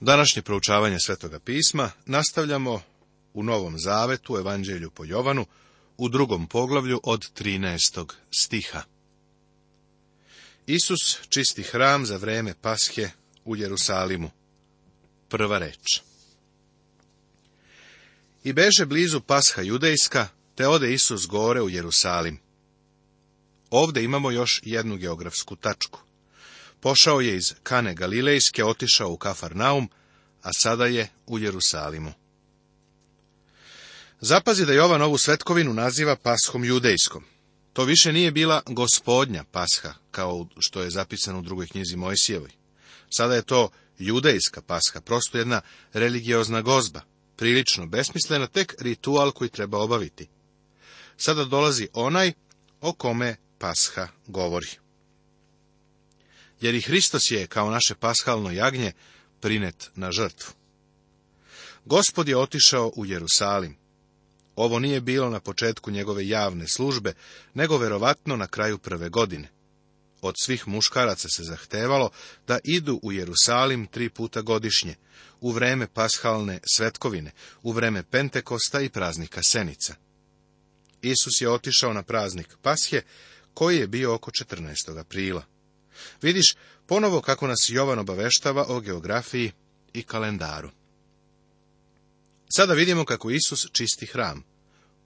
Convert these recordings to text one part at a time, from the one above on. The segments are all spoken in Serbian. Današnje proučavanje Svetoga pisma nastavljamo u Novom Zavetu, Evanđelju po Jovanu, u drugom poglavlju od 13. stiha. Isus čisti hram za vreme Pashe u Jerusalimu. Prva reč. I beže blizu Pasha judejska, te ode Isus gore u Jerusalim. Ovde imamo još jednu geografsku tačku. Pošao je iz Kane Galilejske, otišao u Kafarnaum, a sada je u Jerusalimu. Zapazi da Jovan ovu svetkovinu naziva pashom judejskom. To više nije bila gospodnja pasha, kao što je zapisano u drugoj knjizi Mojsijevoj. Sada je to judejska pasha, prosto jedna religiozna gozba, prilično besmislena, tek ritual koji treba obaviti. Sada dolazi onaj o kome pasha govori jer i Hristos je, kao naše pashalno jagnje, prinet na žrtvu. Gospod je otišao u Jerusalim. Ovo nije bilo na početku njegove javne službe, nego verovatno na kraju prve godine. Od svih muškaraca se zahtevalo da idu u Jerusalim tri puta godišnje, u vreme pashalne svetkovine, u vreme Pentekosta i praznika Senica. Isus je otišao na praznik Pashe, koji je bio oko 14. aprila. Vidiš ponovo kako nas Jovan obaveštava o geografiji i kalendaru. Sada vidimo kako Isus čisti hram.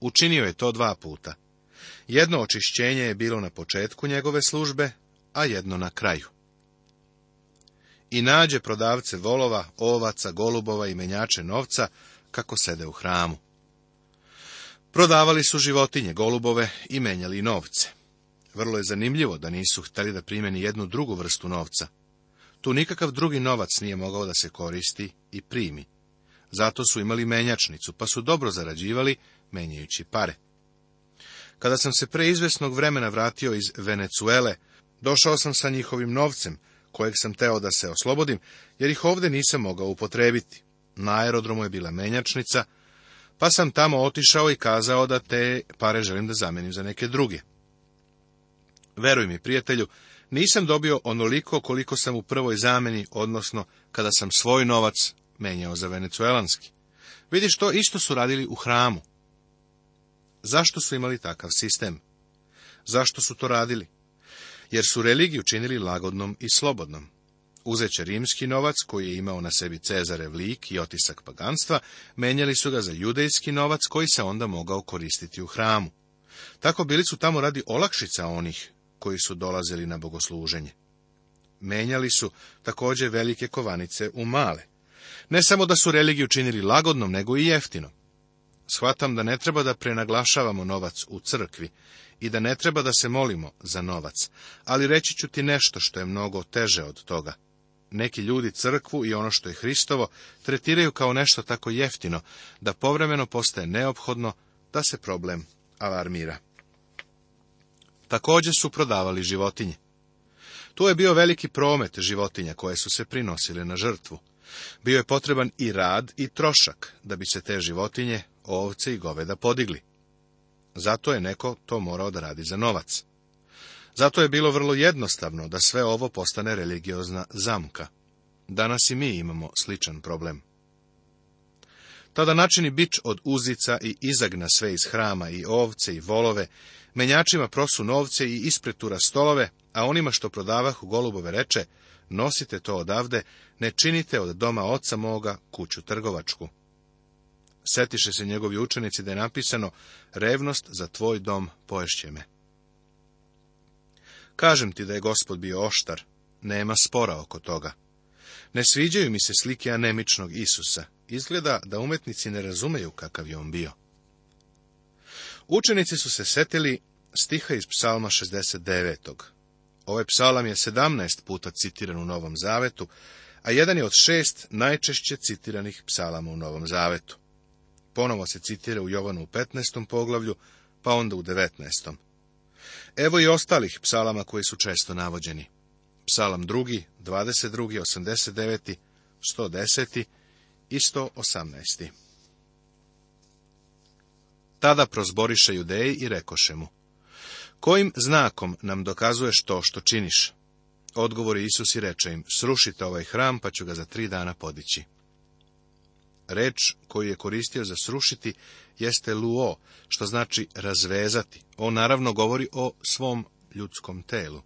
Učinio je to dva puta. Jedno očišćenje je bilo na početku njegove službe, a jedno na kraju. I nađe prodavce volova, ovaca, golubova i menjače novca, kako sede u hramu. Prodavali su životinje, golubove i menjali novce. Vrlo je zanimljivo da nisu htjeli da prime jednu drugu vrstu novca. Tu nikakav drugi novac nije mogao da se koristi i primi. Zato su imali menjačnicu, pa su dobro zarađivali menjajući pare. Kada sam se preizvesnog vremena vratio iz Venecuele, došao sam sa njihovim novcem, kojeg sam teo da se oslobodim, jer ih ovdje nisam mogao upotrebiti. Na aerodromu je bila menjačnica, pa sam tamo otišao i kazao da te pare želim da zamenim za neke druge. Veruj mi, prijatelju, nisam dobio onoliko koliko sam u prvoj zameni, odnosno kada sam svoj novac menjao za venecuelanski. Vidiš, to isto su radili u hramu. Zašto su imali takav sistem? Zašto su to radili? Jer su religiju činili lagodnom i slobodnom. Uzet rimski novac, koji je imao na sebi Cezare lik i otisak paganstva, menjali su ga za judejski novac, koji se onda mogao koristiti u hramu. Tako bili su tamo radi olakšica onih koji su dolazili na bogosluženje. Menjali su također velike kovanice u male. Ne samo da su religiju činili lagodnom, nego i jeftinom. Shvatam da ne treba da prenaglašavamo novac u crkvi i da ne treba da se molimo za novac, ali reći ću ti nešto što je mnogo teže od toga. Neki ljudi crkvu i ono što je Hristovo tretiraju kao nešto tako jeftino, da povremeno postaje neophodno da se problem alarmira. Također su prodavali životinje. Tu je bio veliki promet životinja koje su se prinosile na žrtvu. Bio je potreban i rad i trošak da bi se te životinje, ovce i goveda podigli. Zato je neko to morao da radi za novac. Zato je bilo vrlo jednostavno da sve ovo postane religiozna zamka. Danas i mi imamo sličan problem. Tada načini bić od uzica i izagna sve iz hrama i ovce i volove, menjačima prosu novce i ispretura stolove, a onima što u golubove reče, nosite to odavde, ne činite od doma oca moga kuću trgovačku. Setiše se njegovi učenici da je napisano, revnost za tvoj dom poješće me. Kažem ti da je gospod bio oštar, nema spora oko toga. Ne sviđaju mi se slike anemičnog Isusa, izgleda da umetnici ne razumeju kakav je on bio. Učenici su se setili stiha iz psalma 69. Ovaj psalam je 17 puta citiran u Novom Zavetu, a jedan je od šest najčešće citiranih psalama u Novom Zavetu. Ponovo se citira u Jovanu u 15. poglavlju, pa onda u 19. Evo i ostalih psalama koji su često navođeni. Psalam 2, 22, 89, 110, Isto 118. Tada prozboriše judeji i rekoše mu, Kojim znakom nam dokazuješ to što činiš? Odgovori Isus i reče im, srušite ovaj hram, pa ću ga za tri dana podići. Reč koju je koristio za srušiti jeste luo, što znači razvezati. On naravno govori o svom ljudskom telu.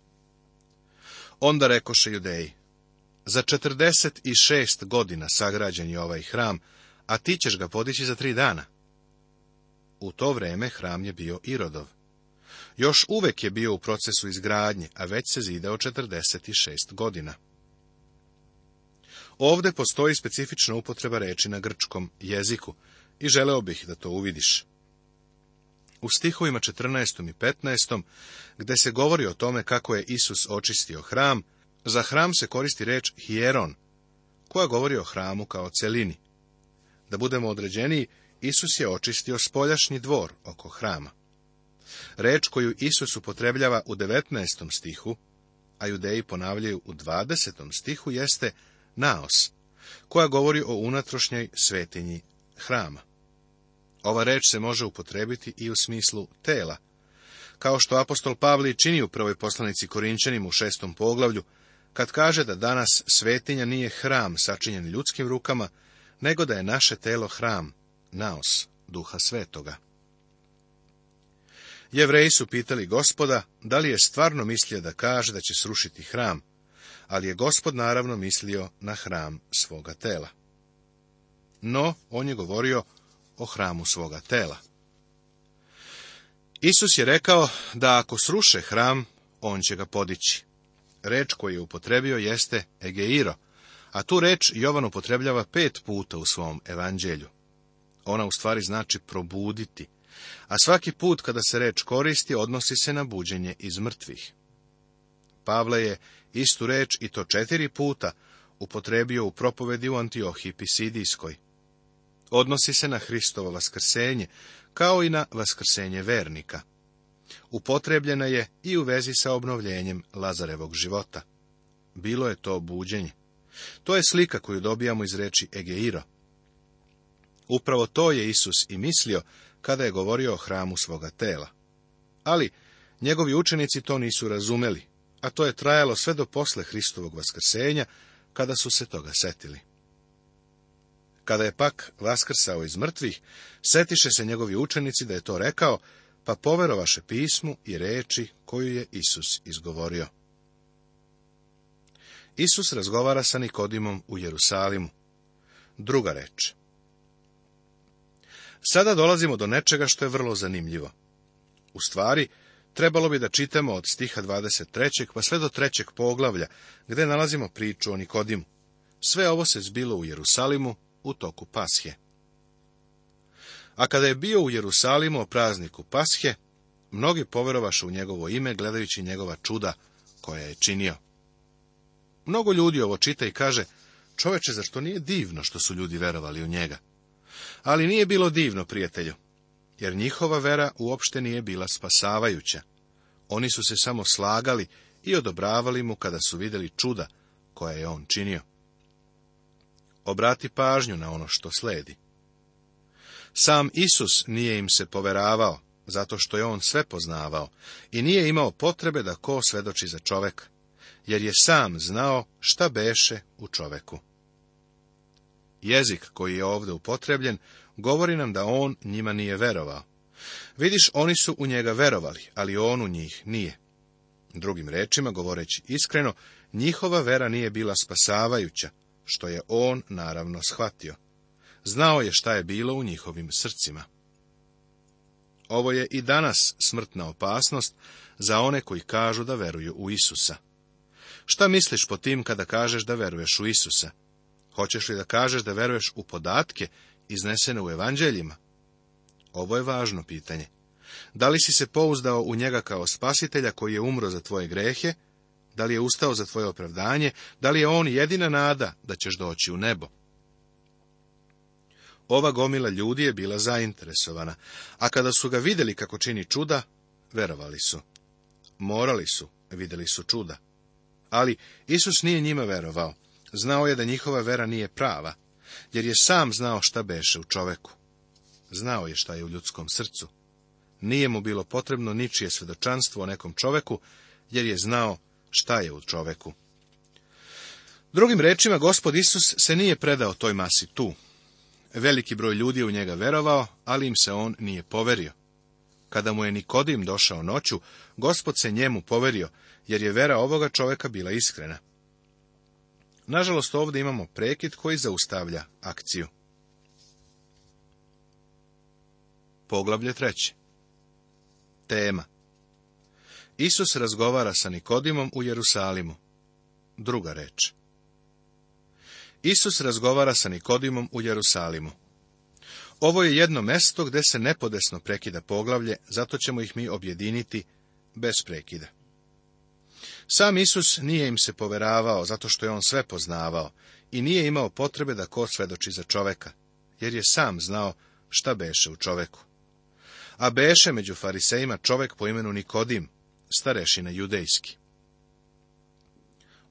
Onda rekoše judeji, za šest godina sagrađen je ovaj hram, a ti ćeš ga podići za tri dana. U to vreme hram je bio Irodov. Još uvek je bio u procesu izgradnje, a već se zidao 46 godina. Ovde postoji specifična upotreba reči na grčkom jeziku i želeo bih da to uvidiš. U stihovima 14. i 15. gde se govori o tome kako je Isus očistio hram, za hram se koristi reč hieron, koja govori o hramu kao celini. Da budemo određeniji, Isus je očistio spoljašnji dvor oko hrama. Reč koju Isus upotrebljava u 19. stihu, a judeji ponavljaju u 20. stihu, jeste naos, koja govori o unatrošnjoj svetinji hrama. Ova reč se može upotrebiti i u smislu tela, kao što apostol Pavli čini u prvoj poslanici Korinčanim u šestom poglavlju, kad kaže da danas svetinja nije hram sačinjen ljudskim rukama, nego da je naše telo hram, naos, duha svetoga. Jevreji su pitali gospoda da li je stvarno mislio da kaže da će srušiti hram, ali je gospod naravno mislio na hram svoga tela. No, on je govorio o hramu svoga tela. Isus je rekao da ako sruše hram, on će ga podići reč koju je upotrebio jeste egeiro, a tu reč Jovan upotrebljava pet puta u svom evanđelju. Ona u stvari znači probuditi, a svaki put kada se reč koristi odnosi se na buđenje iz mrtvih. Pavle je istu reč i to četiri puta upotrebio u propovedi u Antiohiji Pisidijskoj. Odnosi se na Hristovo vaskrsenje, kao i na vaskrsenje vernika. Upotrebljena je i u vezi sa obnovljenjem Lazarevog života. Bilo je to buđenje. To je slika koju dobijamo iz reči Egeiro. Upravo to je Isus i mislio kada je govorio o hramu svoga tela. Ali njegovi učenici to nisu razumeli, a to je trajalo sve do posle Hristovog vaskrsenja, kada su se toga setili. Kada je pak vaskrsao iz mrtvih, setiše se njegovi učenici da je to rekao pa poverovaše pismu i reči koju je Isus izgovorio. Isus razgovara sa Nikodimom u Jerusalimu. Druga reč. Sada dolazimo do nečega što je vrlo zanimljivo. U stvari, trebalo bi da čitamo od stiha 23. pa sve do trećeg poglavlja, gde nalazimo priču o Nikodimu. Sve ovo se zbilo u Jerusalimu u toku Pashe. A kada je bio u Jerusalimu o prazniku Pashe, mnogi poverovaše u njegovo ime, gledajući njegova čuda koja je činio. Mnogo ljudi ovo čita i kaže, čoveče, zašto nije divno što su ljudi verovali u njega? Ali nije bilo divno, prijatelju, jer njihova vera uopšte nije bila spasavajuća. Oni su se samo slagali i odobravali mu kada su vidjeli čuda koja je on činio. Obrati pažnju na ono što sledi. Sam Isus nije im se poveravao, zato što je on sve poznavao i nije imao potrebe da ko svedoči za čovek, jer je sam znao šta beše u čoveku. Jezik koji je ovdje upotrebljen govori nam da on njima nije verovao. Vidiš, oni su u njega verovali, ali on u njih nije. Drugim rečima, govoreći iskreno, njihova vera nije bila spasavajuća, što je on naravno shvatio. Znao je šta je bilo u njihovim srcima. Ovo je i danas smrtna opasnost za one koji kažu da veruju u Isusa. Šta misliš po tim kada kažeš da veruješ u Isusa? Hoćeš li da kažeš da veruješ u podatke iznesene u evanđeljima? Ovo je važno pitanje. Da li si se pouzdao u njega kao spasitelja koji je umro za tvoje grehe? Da li je ustao za tvoje opravdanje? Da li je on jedina nada da ćeš doći u nebo? Ova gomila ljudi je bila zainteresovana, a kada su ga vidjeli kako čini čuda, verovali su. Morali su, vidjeli su čuda. Ali Isus nije njima verovao. Znao je da njihova vera nije prava, jer je sam znao šta beše u čoveku. Znao je šta je u ljudskom srcu. Nije mu bilo potrebno ničije svedočanstvo o nekom čoveku, jer je znao šta je u čoveku. Drugim rečima, gospod Isus se nije predao toj masi tu, Veliki broj ljudi u njega verovao, ali im se on nije poverio. Kada mu je Nikodim došao noću, gospod se njemu poverio, jer je vera ovoga čoveka bila iskrena. Nažalost, ovdje imamo prekid koji zaustavlja akciju. Poglavlje treće. Tema Isus razgovara sa Nikodimom u Jerusalimu. Druga reč. Isus razgovara sa Nikodimom u Jerusalimu. Ovo je jedno mesto gde se nepodesno prekida poglavlje, zato ćemo ih mi objediniti bez prekida. Sam Isus nije im se poveravao, zato što je on sve poznavao i nije imao potrebe da ko svedoči za čoveka, jer je sam znao šta beše u čoveku. A beše među farisejima čovek po imenu Nikodim, starešina judejski.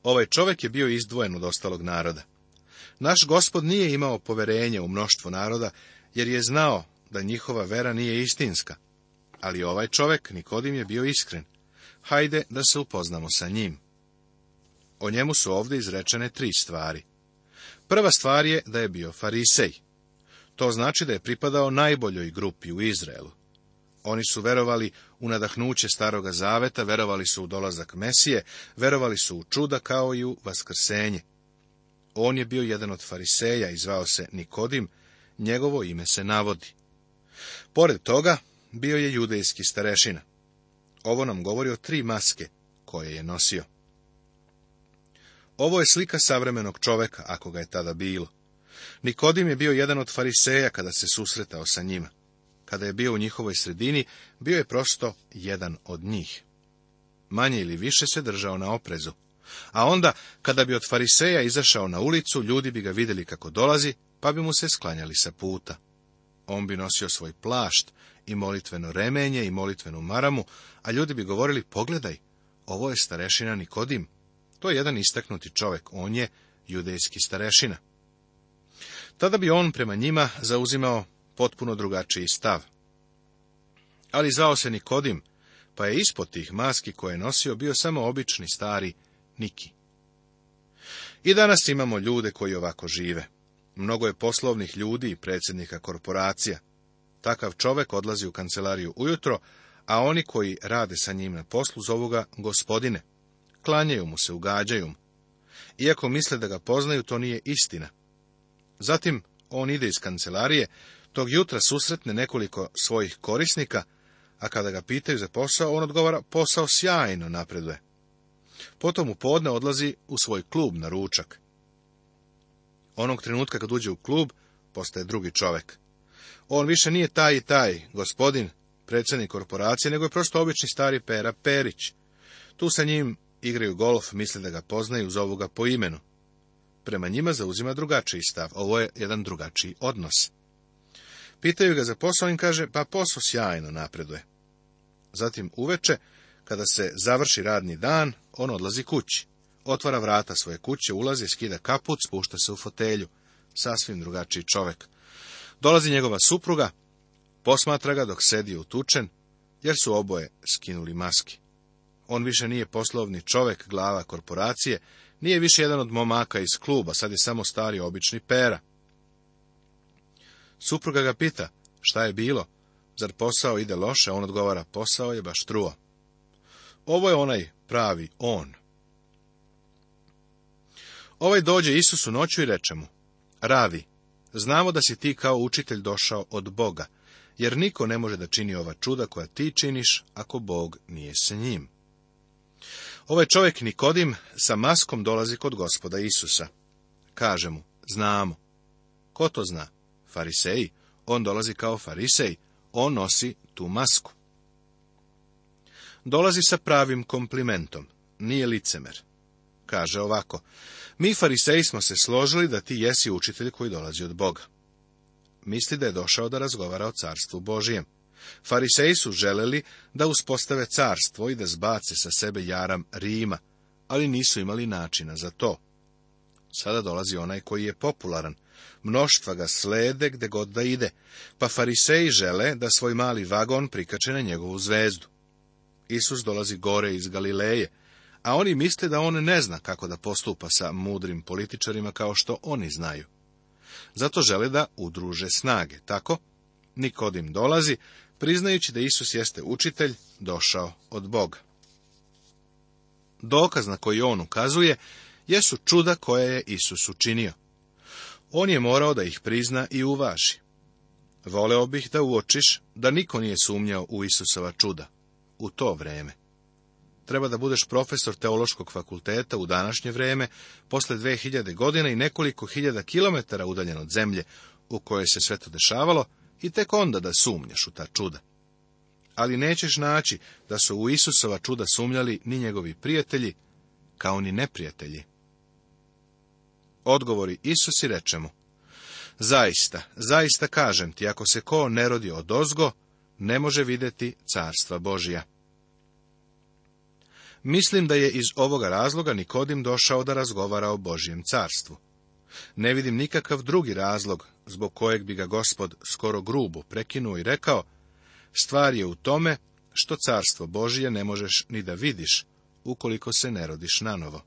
Ovaj čovek je bio izdvojen od ostalog naroda. Naš gospod nije imao poverenje u mnoštvo naroda, jer je znao da njihova vera nije istinska. Ali ovaj čovek, Nikodim, je bio iskren. Hajde da se upoznamo sa njim. O njemu su ovdje izrečene tri stvari. Prva stvar je da je bio farisej. To znači da je pripadao najboljoj grupi u Izraelu. Oni su verovali u nadahnuće staroga zaveta, verovali su u dolazak Mesije, verovali su u čuda kao i u vaskrsenje. On je bio jedan od fariseja i zvao se Nikodim, njegovo ime se navodi. Pored toga, bio je judejski starešina. Ovo nam govori o tri maske koje je nosio. Ovo je slika savremenog čoveka, ako ga je tada bilo. Nikodim je bio jedan od fariseja kada se susretao sa njima. Kada je bio u njihovoj sredini, bio je prosto jedan od njih. Manje ili više se držao na oprezu. A onda, kada bi od fariseja izašao na ulicu, ljudi bi ga vidjeli kako dolazi, pa bi mu se sklanjali sa puta. On bi nosio svoj plašt i molitveno remenje i molitvenu maramu, a ljudi bi govorili, pogledaj, ovo je starešina Nikodim. To je jedan istaknuti čovjek, on je judejski starešina. Tada bi on prema njima zauzimao potpuno drugačiji stav. Ali zvao se Nikodim, pa je ispod tih maski koje je nosio bio samo obični stari Niki. I danas imamo ljude koji ovako žive. Mnogo je poslovnih ljudi i predsjednika korporacija. Takav čovek odlazi u kancelariju ujutro, a oni koji rade sa njim na poslu zovu ga gospodine. Klanjaju mu se, ugađaju mu. Iako misle da ga poznaju, to nije istina. Zatim on ide iz kancelarije, tog jutra susretne nekoliko svojih korisnika, a kada ga pitaju za posao, on odgovara posao sjajno napreduje. Potom u podne odlazi u svoj klub na ručak. Onog trenutka kad uđe u klub, postaje drugi čovek. On više nije taj i taj, gospodin, predsjednik korporacije, nego je prosto obični stari pera Perić. Tu sa njim igraju golf, misle da ga poznaju, zovu ga po imenu. Prema njima zauzima drugačiji stav, ovo je jedan drugačiji odnos. Pitaju ga za posao i kaže, pa posao sjajno napreduje. Zatim uveče kada se završi radni dan, on odlazi kući. Otvara vrata svoje kuće, ulazi, skida kaput, spušta se u fotelju. Sasvim drugačiji čovek. Dolazi njegova supruga, posmatra ga dok sedi utučen, jer su oboje skinuli maski. On više nije poslovni čovek, glava korporacije, nije više jedan od momaka iz kluba, sad je samo stari obični pera. Supruga ga pita, šta je bilo? Zar posao ide loše? On odgovara, posao je baš truo. Ovo je onaj pravi on. Ovaj dođe Isusu noću i reče mu, Ravi, znamo da si ti kao učitelj došao od Boga, jer niko ne može da čini ova čuda koja ti činiš, ako Bog nije sa njim. Ovaj čovjek Nikodim sa maskom dolazi kod gospoda Isusa. Kaže mu, znamo. Ko to zna? Fariseji. On dolazi kao farisej, on nosi tu masku dolazi sa pravim komplimentom, nije licemer. Kaže ovako, mi fariseji smo se složili da ti jesi učitelj koji dolazi od Boga. Misli da je došao da razgovara o carstvu Božijem. Fariseji su želeli da uspostave carstvo i da zbace sa sebe jaram Rima, ali nisu imali načina za to. Sada dolazi onaj koji je popularan. Mnoštva ga slede gde god da ide, pa fariseji žele da svoj mali vagon prikače na njegovu zvezdu. Isus dolazi gore iz Galileje, a oni misle da on ne zna kako da postupa sa mudrim političarima kao što oni znaju. Zato žele da udruže snage, tako? Nikodim dolazi, priznajući da Isus jeste učitelj, došao od Boga. Dokaz na koji on ukazuje jesu čuda koje je Isus učinio. On je morao da ih prizna i uvaži. Voleo bih da uočiš da niko nije sumnjao u Isusova čuda u to vrijeme. Treba da budeš profesor teološkog fakulteta u današnje vreme, posle 2000 godina i nekoliko hiljada kilometara udaljen od zemlje u kojoj se sve to dešavalo, i tek onda da sumnjaš u ta čuda. Ali nećeš naći da su u Isusova čuda sumnjali ni njegovi prijatelji, kao ni neprijatelji. Odgovori Isusi rečemo, Zaista, zaista kažem ti, ako se ko ne rodi od ozgo, ne može vidjeti carstva Božija. Mislim da je iz ovoga razloga Nikodim došao da razgovara o Božijem carstvu. Ne vidim nikakav drugi razlog zbog kojeg bi ga gospod skoro grubo prekinuo i rekao, stvar je u tome što carstvo Božije ne možeš ni da vidiš, ukoliko se ne rodiš na novo.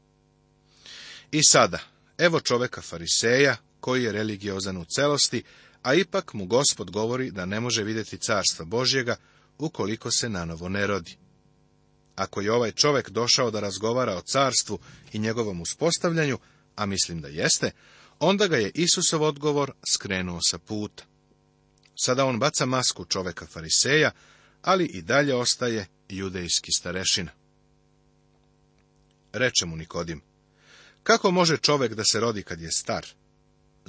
I sada, evo čoveka fariseja, koji je religiozan u celosti, a ipak mu gospod govori da ne može vidjeti carstva Božjega, ukoliko se na novo ne rodi. Ako je ovaj čovjek došao da razgovara o carstvu i njegovom uspostavljanju, a mislim da jeste, onda ga je Isusov odgovor skrenuo sa puta. Sada on baca masku čoveka fariseja, ali i dalje ostaje judejski starešina. Reče mu Nikodim, kako može čovek da se rodi kad je star?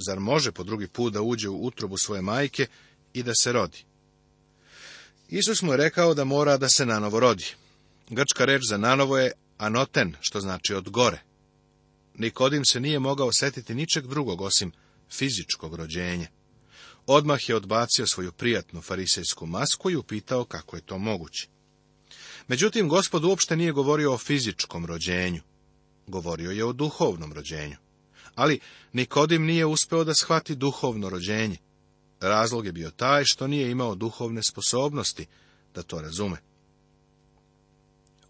Zar može po drugi put da uđe u utrobu svoje majke i da se rodi? Isus mu je rekao da mora da se nanovo rodi. Grčka reč za nanovo je anoten, što znači od gore. Nikodim se nije mogao setiti ničeg drugog osim fizičkog rođenja. Odmah je odbacio svoju prijatnu farisejsku masku i upitao kako je to moguće. Međutim, gospod uopšte nije govorio o fizičkom rođenju. Govorio je o duhovnom rođenju. Ali Nikodim nije uspeo da shvati duhovno rođenje. Razlog je bio taj što nije imao duhovne sposobnosti da to razume.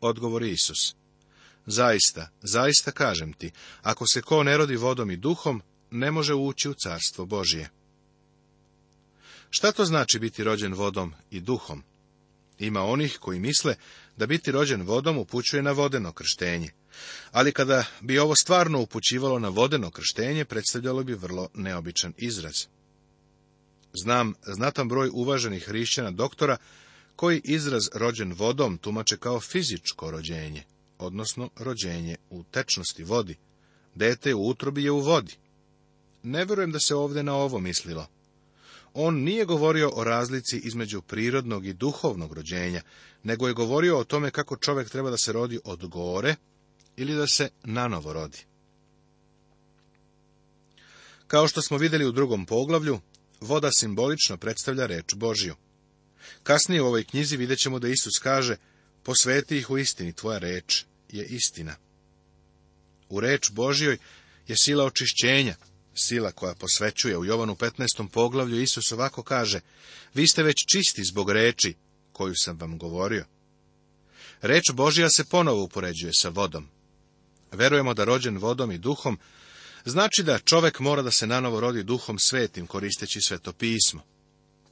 Odgovor Isus. Zaista, zaista kažem ti, ako se ko ne rodi vodom i duhom, ne može ući u carstvo Božije. Šta to znači biti rođen vodom i duhom? Ima onih koji misle da biti rođen vodom upućuje na vodeno krštenje. Ali kada bi ovo stvarno upućivalo na vodeno krštenje, predstavljalo bi vrlo neobičan izraz. Znam znatan broj uvaženih hrišćana doktora koji izraz rođen vodom tumače kao fizičko rođenje, odnosno rođenje u tečnosti vodi. Dete u utrobi je u vodi. Ne vjerujem da se ovdje na ovo mislilo. On nije govorio o razlici između prirodnog i duhovnog rođenja, nego je govorio o tome kako čovjek treba da se rodi od gore ili da se nanovo rodi. Kao što smo vidjeli u drugom poglavlju, voda simbolično predstavlja reč Božiju. Kasnije u ovoj knjizi vidjet ćemo da Isus kaže, posveti ih u istini, tvoja reč je istina. U reč Božjoj je sila očišćenja, sila koja posvećuje. U Jovanu 15. poglavlju Isus ovako kaže, vi ste već čisti zbog reči koju sam vam govorio. Reč Božja se ponovo upoređuje sa vodom. Verujemo da rođen vodom i duhom znači da čovek mora da se nanovo rodi duhom svetim koristeći sveto pismo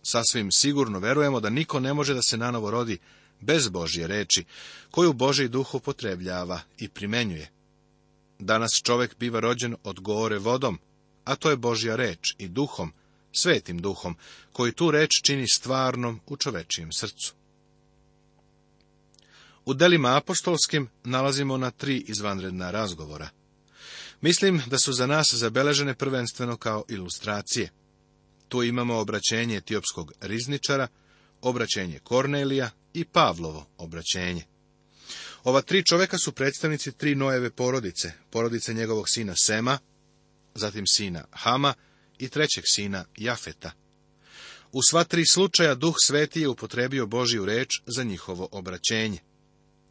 sasvim sigurno vjerujemo da niko ne može da se nanovo rodi bez Božje reči, koju Boži duh upotrebljava i primenjuje. Danas čovek biva rođen od gore vodom, a to je Božja reč i duhom, svetim duhom, koji tu reč čini stvarnom u čovečijem srcu. U delima apostolskim nalazimo na tri izvanredna razgovora. Mislim da su za nas zabeležene prvenstveno kao ilustracije. Tu imamo obraćenje etiopskog rizničara, obraćenje Kornelija i Pavlovo obraćenje. Ova tri čoveka su predstavnici tri Nojeve porodice, porodice njegovog sina Sema, zatim sina Hama i trećeg sina Jafeta. U sva tri slučaja Duh Sveti je upotrebio Božiju reč za njihovo obraćenje.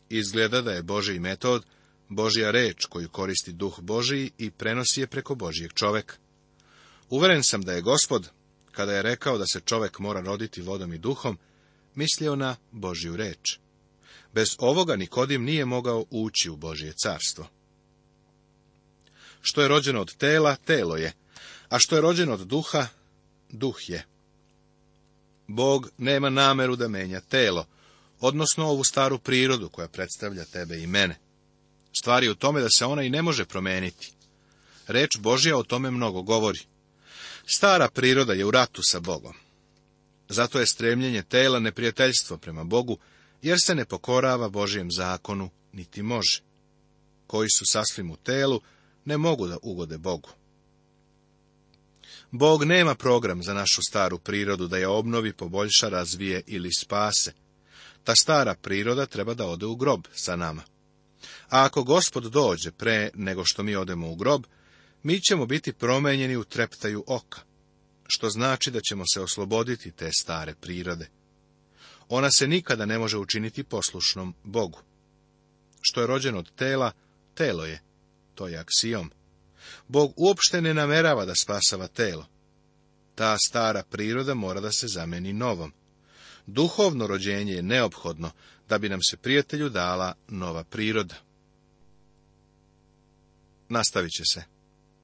Izgleda da je Božiji metod Božja reč koju koristi Duh Božiji i prenosi je preko Božijeg čoveka. Uveren sam da je Gospod, kada je rekao da se čovek mora roditi vodom i duhom, mislio na Božju reč. Bez ovoga Nikodim nije mogao ući u Božje carstvo. Što je rođeno od tela, telo je, a što je rođeno od duha, duh je. Bog nema nameru da menja telo, odnosno ovu staru prirodu koja predstavlja tebe i mene. Stvar je u tome da se ona i ne može promeniti. Reč Božja o tome mnogo govori. Stara priroda je u ratu sa Bogom. Zato je stremljenje tela neprijateljstvo prema Bogu, jer se ne pokorava Božijem zakonu, niti može. Koji su sasvim u telu, ne mogu da ugode Bogu. Bog nema program za našu staru prirodu da je obnovi, poboljša, razvije ili spase. Ta stara priroda treba da ode u grob sa nama. A ako gospod dođe pre nego što mi odemo u grob, mi ćemo biti promenjeni u treptaju oka, što znači da ćemo se osloboditi te stare prirode. Ona se nikada ne može učiniti poslušnom Bogu. Što je rođeno od tela, telo je, to je aksijom. Bog uopšte ne namerava da spasava telo. Ta stara priroda mora da se zameni novom. Duhovno rođenje je neophodno da bi nam se prijatelju dala nova priroda. Nastavit će se.